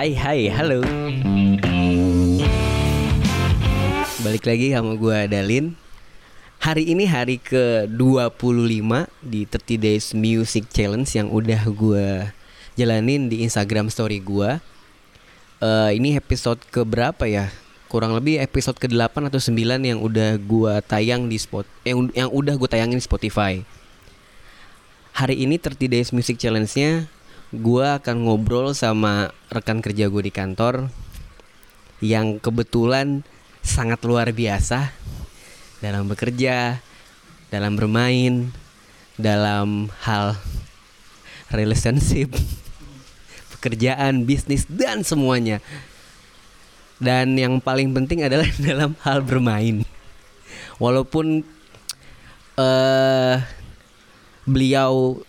Hai hai halo. Balik lagi sama gue Dalin. Hari ini hari ke-25 di 30 Days Music Challenge yang udah gue jalanin di Instagram story gue uh, Ini episode ke berapa ya? Kurang lebih episode ke-8 atau 9 yang udah gue tayang di spot yang, yang udah gue tayangin di Spotify. Hari ini 30 Days Music Challenge-nya gue akan ngobrol sama rekan kerja gue di kantor yang kebetulan sangat luar biasa dalam bekerja, dalam bermain, dalam hal relationship, pekerjaan, bisnis dan semuanya. Dan yang paling penting adalah dalam hal bermain. Walaupun uh, beliau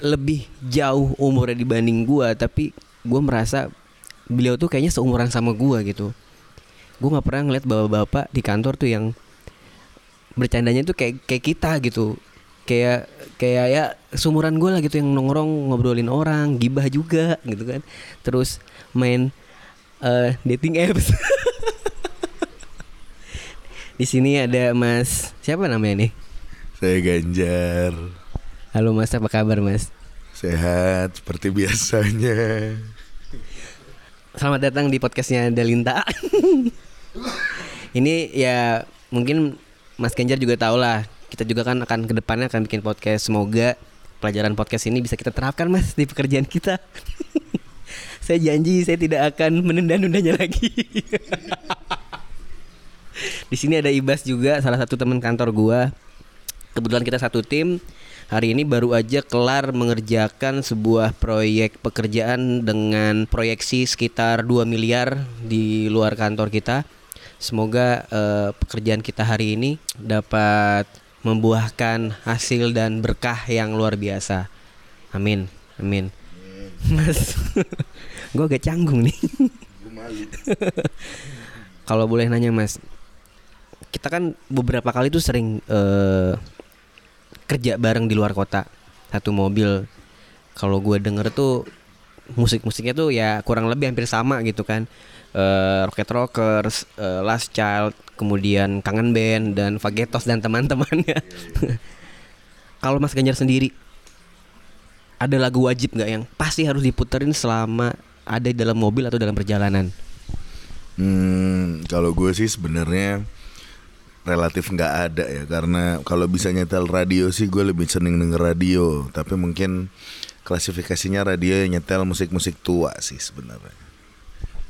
lebih jauh umurnya dibanding gua tapi gue merasa beliau tuh kayaknya seumuran sama gua gitu. Gue nggak pernah ngeliat bapak-bapak di kantor tuh yang bercandanya tuh kayak kayak kita gitu. Kayak kayak ya seumuran gue lah gitu yang nongkrong ngobrolin orang gibah juga gitu kan. Terus main uh, dating apps. Di sini ada mas siapa namanya nih? Saya Ganjar Halo Mas, apa kabar Mas? Sehat seperti biasanya. Selamat datang di podcastnya Dalinta. Ini ya mungkin Mas Ganjar juga tahu lah. Kita juga kan akan ke depannya akan bikin podcast. Semoga pelajaran podcast ini bisa kita terapkan Mas di pekerjaan kita. saya janji saya tidak akan menunda-nundanya lagi. di sini ada Ibas juga, salah satu teman kantor gua. Kebetulan kita satu tim hari ini baru aja kelar mengerjakan sebuah proyek pekerjaan dengan proyeksi sekitar 2 miliar di luar kantor kita. Semoga uh, pekerjaan kita hari ini dapat membuahkan hasil dan berkah yang luar biasa. Amin. Amin. Mas, gue agak canggung nih. Kalau boleh nanya Mas, kita kan beberapa kali tuh sering uh, kerja bareng di luar kota satu mobil kalau gue denger tuh musik-musiknya tuh ya kurang lebih hampir sama gitu kan uh, Rocket Rockers, uh, Last Child, kemudian Kangen Band dan Fagetos dan teman-temannya. Kalau Mas Ganjar sendiri ada lagu wajib nggak yang pasti harus diputerin selama ada di dalam mobil atau dalam perjalanan? Hmm, kalau gue sih sebenarnya relatif nggak ada ya. Karena kalau bisa nyetel radio sih gue lebih seneng denger radio. Tapi mungkin klasifikasinya radio yang nyetel musik-musik tua sih sebenarnya.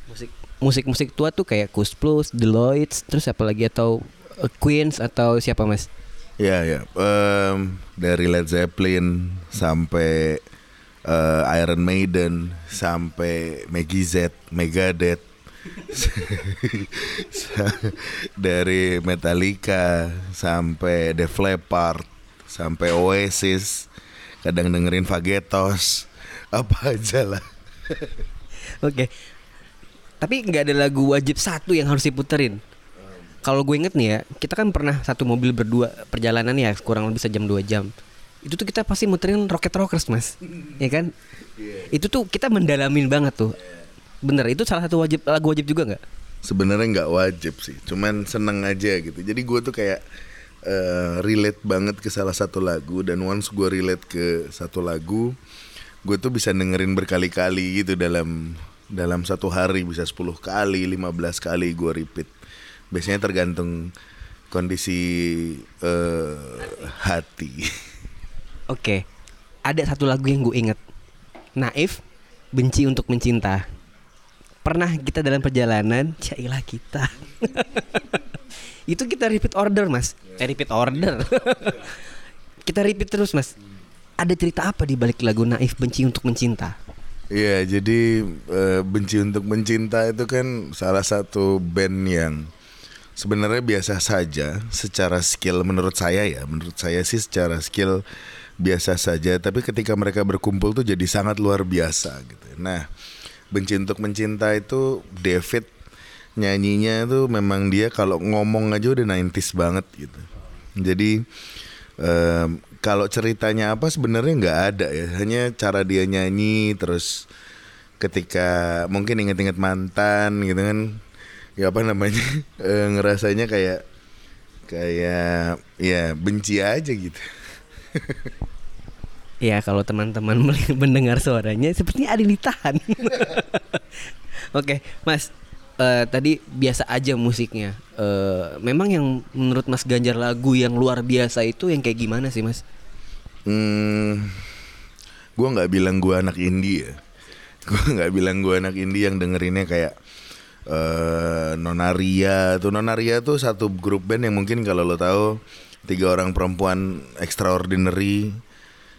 Musik musik-musik tua tuh kayak Kus Plus, Deloitte, terus apa lagi? Atau uh, Queens atau siapa mas? Ya ya um, dari Led Zeppelin sampai uh, Iron Maiden sampai Z, Megadeth dari Metallica sampai Def Leppard sampai Oasis kadang dengerin Fagetos apa aja lah. Oke. Okay. tapi nggak ada lagu wajib satu yang harus diputerin. Kalau gue inget nih ya kita kan pernah satu mobil berdua perjalanan ya kurang lebih sejam dua jam. Itu tuh kita pasti muterin Rocket Rockers mas. Ya kan? Yeah. itu tuh kita mendalamin banget tuh bener itu salah satu wajib lagu wajib juga nggak? Sebenarnya nggak wajib sih cuman seneng aja gitu. Jadi gue tuh kayak uh, relate banget ke salah satu lagu dan once gue relate ke satu lagu gue tuh bisa dengerin berkali-kali gitu dalam dalam satu hari bisa 10 kali 15 kali gue repeat. Biasanya tergantung kondisi uh, hati. Oke okay. ada satu lagu yang gue inget Naif benci untuk mencinta pernah kita dalam perjalanan? Cailah kita. Itu kita repeat order mas. Eh, repeat order. Kita repeat terus mas. Ada cerita apa di balik lagu naif benci untuk mencinta? Iya, jadi e, benci untuk mencinta itu kan salah satu band yang sebenarnya biasa saja secara skill menurut saya ya, menurut saya sih secara skill biasa saja, tapi ketika mereka berkumpul tuh jadi sangat luar biasa gitu. Nah, benci untuk mencinta itu David nyanyinya itu memang dia kalau ngomong aja udah 90s banget gitu. Jadi um, kalau ceritanya apa sebenarnya nggak ada ya, hanya cara dia nyanyi terus ketika mungkin inget-inget mantan gitu kan ya apa namanya eh, ngerasanya kayak kayak ya benci aja gitu Ya kalau teman-teman mendengar suaranya sepertinya ada yang ditahan. Oke, Mas. eh, tadi biasa aja musiknya. Eh, memang yang menurut Mas Ganjar lagu yang luar biasa itu yang kayak gimana sih, Mas? Hmm, gue nggak bilang gue anak indie ya. Gue nggak bilang gue anak indie yang dengerinnya kayak eh Nonaria tuh Nonaria tuh satu grup band yang mungkin kalau lo tahu tiga orang perempuan extraordinary,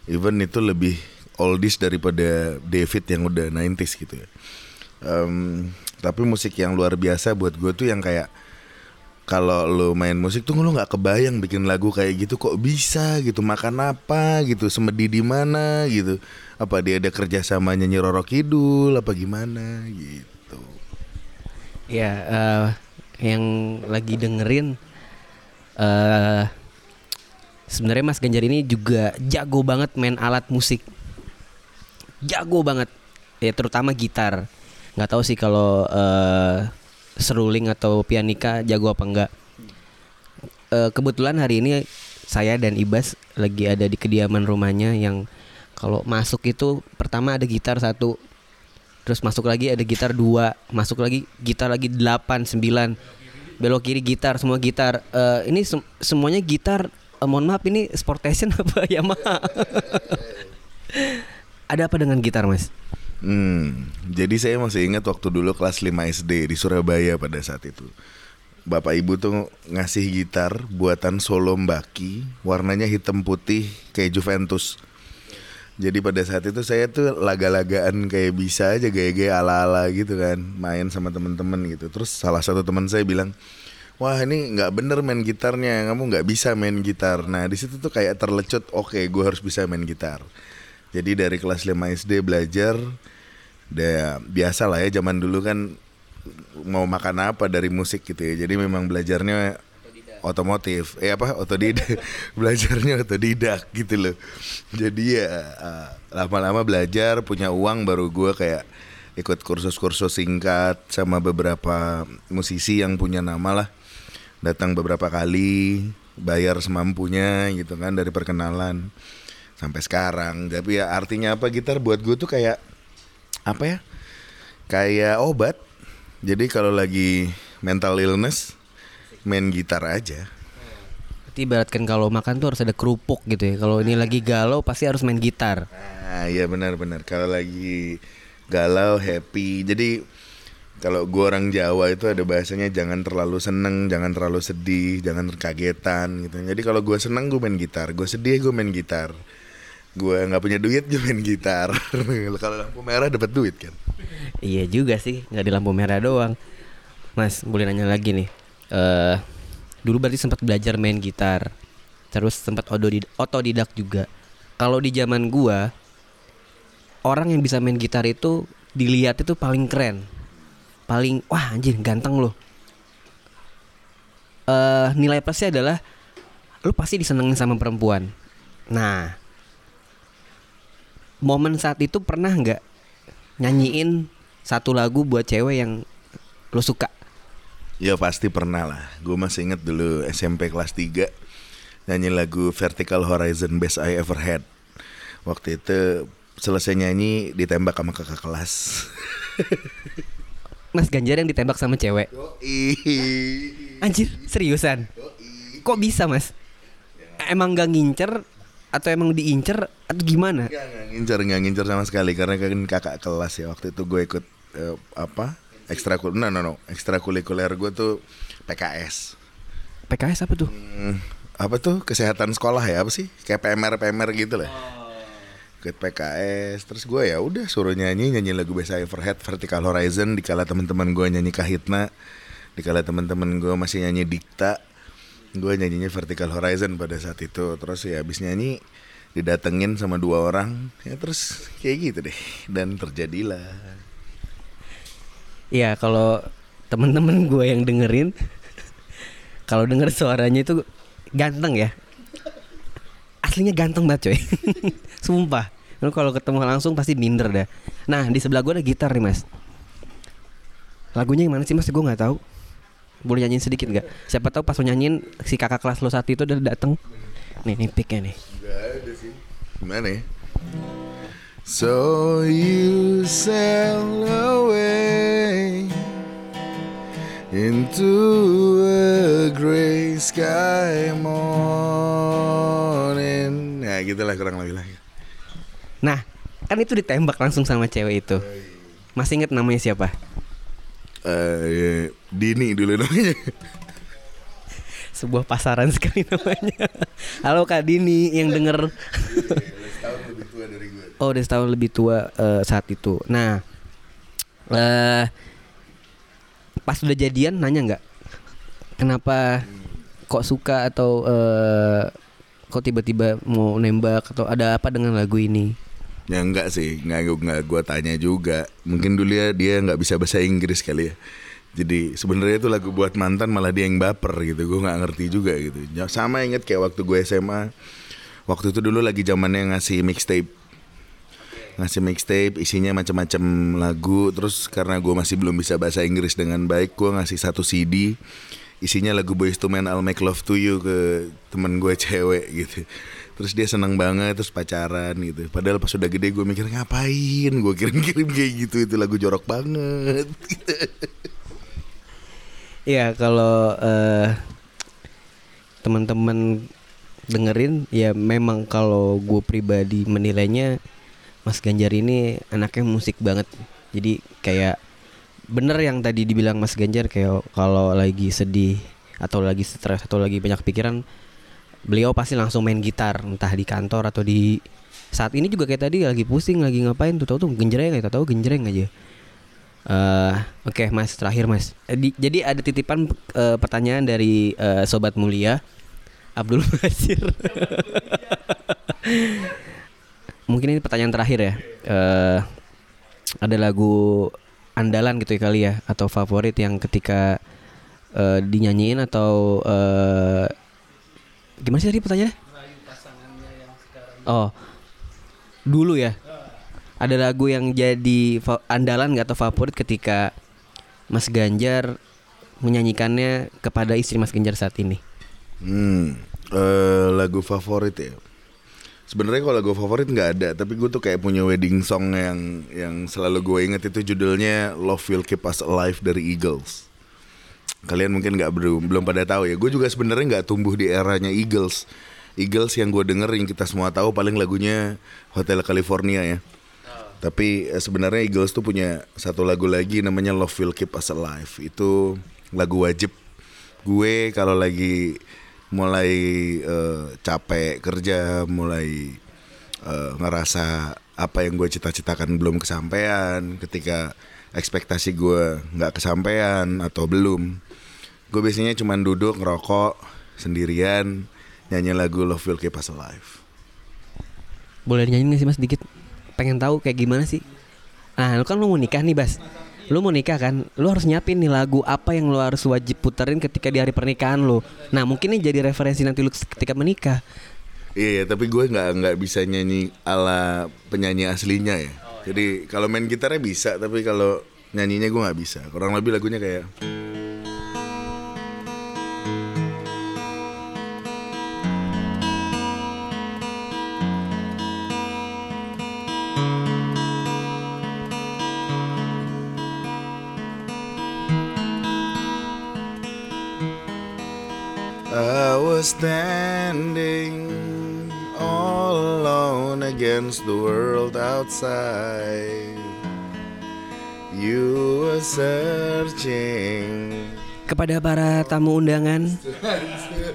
even itu lebih oldies daripada David yang udah 90s gitu ya. Em, tapi musik yang luar biasa buat gue tuh yang kayak kalau lo main musik tuh lo nggak kebayang bikin lagu kayak gitu kok bisa gitu makan apa gitu semedi di mana gitu apa dia ada kerja sama nyanyi Roro Kidul apa gimana gitu Ya, eh, yang lagi dengerin eh sebenarnya Mas Ganjar ini juga jago banget main alat musik. Jago banget. Ya terutama gitar. nggak tahu sih kalau eh seruling atau pianika jago apa enggak. Eh, kebetulan hari ini saya dan Ibas lagi ada di kediaman rumahnya yang kalau masuk itu pertama ada gitar satu, terus masuk lagi ada gitar dua, masuk lagi gitar lagi delapan sembilan, belok kiri gitar semua gitar. Eh, ini sem- semuanya gitar. Eh, mohon maaf ini Sportation apa Yamaha? ada apa dengan gitar mas? Hmm, jadi saya masih ingat waktu dulu kelas 5 SD di Surabaya pada saat itu. Bapak ibu tuh ngasih gitar buatan solo mbaki, warnanya hitam putih kayak Juventus. Jadi pada saat itu saya tuh laga-lagaan kayak bisa aja gaya-gaya ala-ala gitu kan, main sama temen-temen gitu. Terus salah satu teman saya bilang, wah ini nggak bener main gitarnya, kamu nggak bisa main gitar. Nah di situ tuh kayak terlecut, oke gue harus bisa main gitar. Jadi dari kelas 5 SD belajar, ya biasa lah ya zaman dulu kan mau makan apa dari musik gitu ya. Jadi memang belajarnya otomotif, eh apa otodidak, belajarnya otodidak gitu loh. Jadi ya eh, lama-lama belajar punya uang baru gue kayak ikut kursus-kursus singkat sama beberapa musisi yang punya nama lah. Datang beberapa kali, bayar semampunya gitu kan dari perkenalan sampai sekarang. Tapi ya artinya apa gitar buat gue tuh kayak apa ya? Kayak obat. Jadi kalau lagi mental illness main gitar aja. Berarti ibaratkan kalau makan tuh harus ada kerupuk gitu ya. Kalau ini lagi galau pasti harus main gitar. Nah, iya benar-benar. Kalau lagi galau, happy. Jadi kalau gua orang Jawa itu ada bahasanya jangan terlalu seneng, jangan terlalu sedih, jangan kagetan gitu. Jadi kalau gua seneng gue main gitar, gue sedih gue main gitar. Gue nggak punya duit gue main gitar. kalau lampu merah dapat duit kan. Iya juga sih, nggak di lampu merah doang. Mas, boleh nanya lagi nih. Eh, dulu berarti sempat belajar main gitar, terus sempat otodid- otodidak juga. Kalau di zaman gua, orang yang bisa main gitar itu dilihat itu paling keren, paling wah anjir ganteng loh. Eh, nilai plusnya adalah lu pasti disenengin sama perempuan. Nah, momen saat itu pernah nggak nyanyiin satu lagu buat cewek yang lo suka? Ya pasti pernah lah. Gue masih inget dulu SMP kelas 3 nyanyi lagu Vertical Horizon Best I Ever Had. Waktu itu selesai nyanyi ditembak sama kakak kelas. Mas Ganjar yang ditembak sama cewek. Anjir, seriusan? Kok bisa mas? Emang gak ngincer atau emang diincer atau gimana? Nggak, nggak ngincer, nggak ngincer sama sekali karena kan kakak kelas ya waktu itu gue ikut eh, apa ekstrakurikuler, no no no ekstrakurikuler gue tuh PKS. PKS apa tuh? Hmm, apa tuh kesehatan sekolah ya apa sih kayak PMR PMR gitu lah. Ikut PKS terus gue ya udah suruh nyanyi nyanyi lagu Best I Ever Had Vertical Horizon. Dikala teman-teman gue nyanyi Kahitna dikala teman-teman gue masih nyanyi Dikta gue nyanyinya Vertical Horizon pada saat itu. Terus ya habis nyanyi didatengin sama dua orang. Ya terus kayak gitu deh. Dan terjadilah. Ya kalau temen-temen gue yang dengerin, kalau denger suaranya itu ganteng ya. Aslinya ganteng banget coy. Sumpah. Lu kalau ketemu langsung pasti minder dah. Nah di sebelah gue ada gitar nih mas. Lagunya yang mana sih mas? Gue nggak tahu. Boleh nyanyiin sedikit nggak? Siapa tahu pas lo nyanyiin si kakak kelas lo saat itu udah dateng. Nih nih picknya nih. Gak. Gimana ya? So you sail away into a gray sky morning. Gitulah kurang lebih lah. Nah kan itu ditembak langsung sama cewek itu. Masih inget namanya siapa? Eh, Dini dulu namanya. Sebuah pasaran sekali namanya. Halo Kak Dini yang denger. Setahun lebih tua dari gue. Oh udah setahun lebih tua eh, saat itu. Nah, eh pas udah jadian nanya nggak kenapa kok suka atau eh kok tiba-tiba mau nembak atau ada apa dengan lagu ini? Ya enggak sih, enggak enggak gua tanya juga. Mungkin dulu ya dia nggak bisa bahasa Inggris kali ya. Jadi sebenarnya itu lagu buat mantan malah dia yang baper gitu. Gue nggak ngerti juga gitu. Ya, Sama inget kayak waktu gue SMA. Waktu itu dulu lagi zamannya ngasih mixtape. Ngasih mixtape isinya macam-macam lagu. Terus karena gue masih belum bisa bahasa Inggris dengan baik, gue ngasih satu CD isinya lagu Boyz II Men I'll Make Love to You ke temen gue cewek gitu. Terus dia senang banget terus pacaran gitu. Padahal pas udah gede gue mikir ngapain? Gue kirim-kirim kayak gitu itu lagu jorok banget. Iya kalau eh teman-teman dengerin ya memang kalau gue pribadi menilainya Mas Ganjar ini anaknya musik banget. Jadi kayak bener yang tadi dibilang Mas Ganjar kayak kalau lagi sedih atau lagi stres atau lagi banyak pikiran beliau pasti langsung main gitar entah di kantor atau di saat ini juga kayak tadi lagi pusing lagi ngapain tuh tahu tuh genjreng aja tahu genjreng aja. Eh, Oke mas terakhir mas. Eh, di- Jadi ada titipan eh, pertanyaan dari eh, Sobat Mulia. Abdul Basir. Mungkin ini pertanyaan terakhir ya. Eh, Ada lagu andalan gitu ya kali ya Atau favorit yang ketika eh, dinyanyiin atau eh, Gimana sih tadi pertanyaannya? Oh Dulu ya ada lagu yang jadi andalan nggak atau favorit ketika Mas Ganjar menyanyikannya kepada istri Mas Ganjar saat ini? hmm eh, lagu favorit ya sebenarnya kalau lagu favorit nggak ada tapi gue tuh kayak punya wedding song yang yang selalu gue inget itu judulnya Love Will Keep Us Alive dari Eagles. Kalian mungkin nggak belum belum pada tahu ya. Gue juga sebenarnya nggak tumbuh di eranya Eagles. Eagles yang gue denger yang kita semua tahu paling lagunya Hotel California ya. Tapi eh, sebenarnya Eagles tuh punya satu lagu lagi namanya Love Will Keep Us Alive. Itu lagu wajib. Gue kalau lagi mulai eh, capek kerja mulai eh, ngerasa apa yang gue cita-citakan belum kesampaian ketika ekspektasi gue nggak kesampaian atau belum gue biasanya cuman duduk ngerokok sendirian nyanyi lagu Love Will Keep Us Alive Boleh nyanyi nggak sih Mas dikit? Pengen tahu kayak gimana sih? Nah, lu kan lu mau nikah nih, Bas. Lu mau nikah kan? Lu harus nyiapin nih lagu apa yang lu harus wajib puterin ketika di hari pernikahan lu. Nah, mungkin ini jadi referensi nanti lu ketika menikah. Iya, iya, tapi gue nggak nggak bisa nyanyi ala penyanyi aslinya ya. Jadi kalau main gitarnya bisa, tapi kalau nyanyinya gue nggak bisa. Kurang lebih lagunya kayak against the world outside. You were searching. Kepada para tamu undangan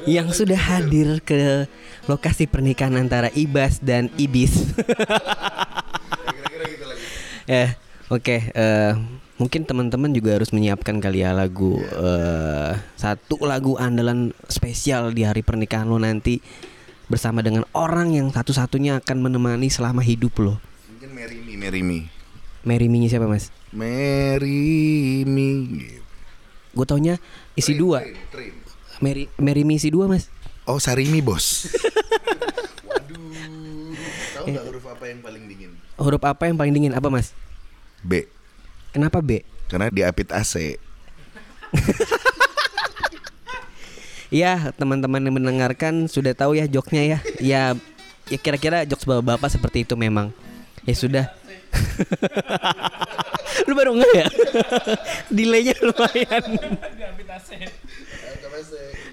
yang sudah hadir ke lokasi pernikahan antara Ibas dan Ibis. ya, oke. eh, mungkin teman-teman juga harus menyiapkan kali ya lagu eh, satu lagu andalan spesial di hari pernikahan lo nanti bersama dengan orang yang satu-satunya akan menemani selama hidup lo. Mungkin Marry Me, Marry Me. Mary Me siapa mas? Marry Me. Gue taunya isi dua. Mary Mary Me isi dua mas. Oh Sarimi bos. Tahu nggak huruf apa yang paling dingin? Huruf apa yang paling dingin? Apa mas? B. Kenapa B? Karena diapit AC. Iya teman-teman yang mendengarkan sudah tahu ya joknya ya. Ya, ya kira-kira jokes bapak-bapak seperti itu memang. Ya sudah. Lu baru enggak ya? Delaynya lumayan.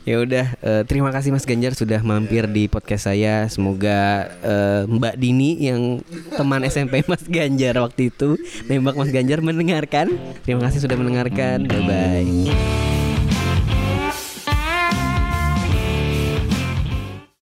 Ya udah, eh, terima kasih Mas Ganjar sudah mampir di podcast saya. Semoga eh, Mbak Dini yang teman SMP Mas Ganjar waktu itu nembak Mas Ganjar mendengarkan. Terima kasih sudah mendengarkan. Bye bye.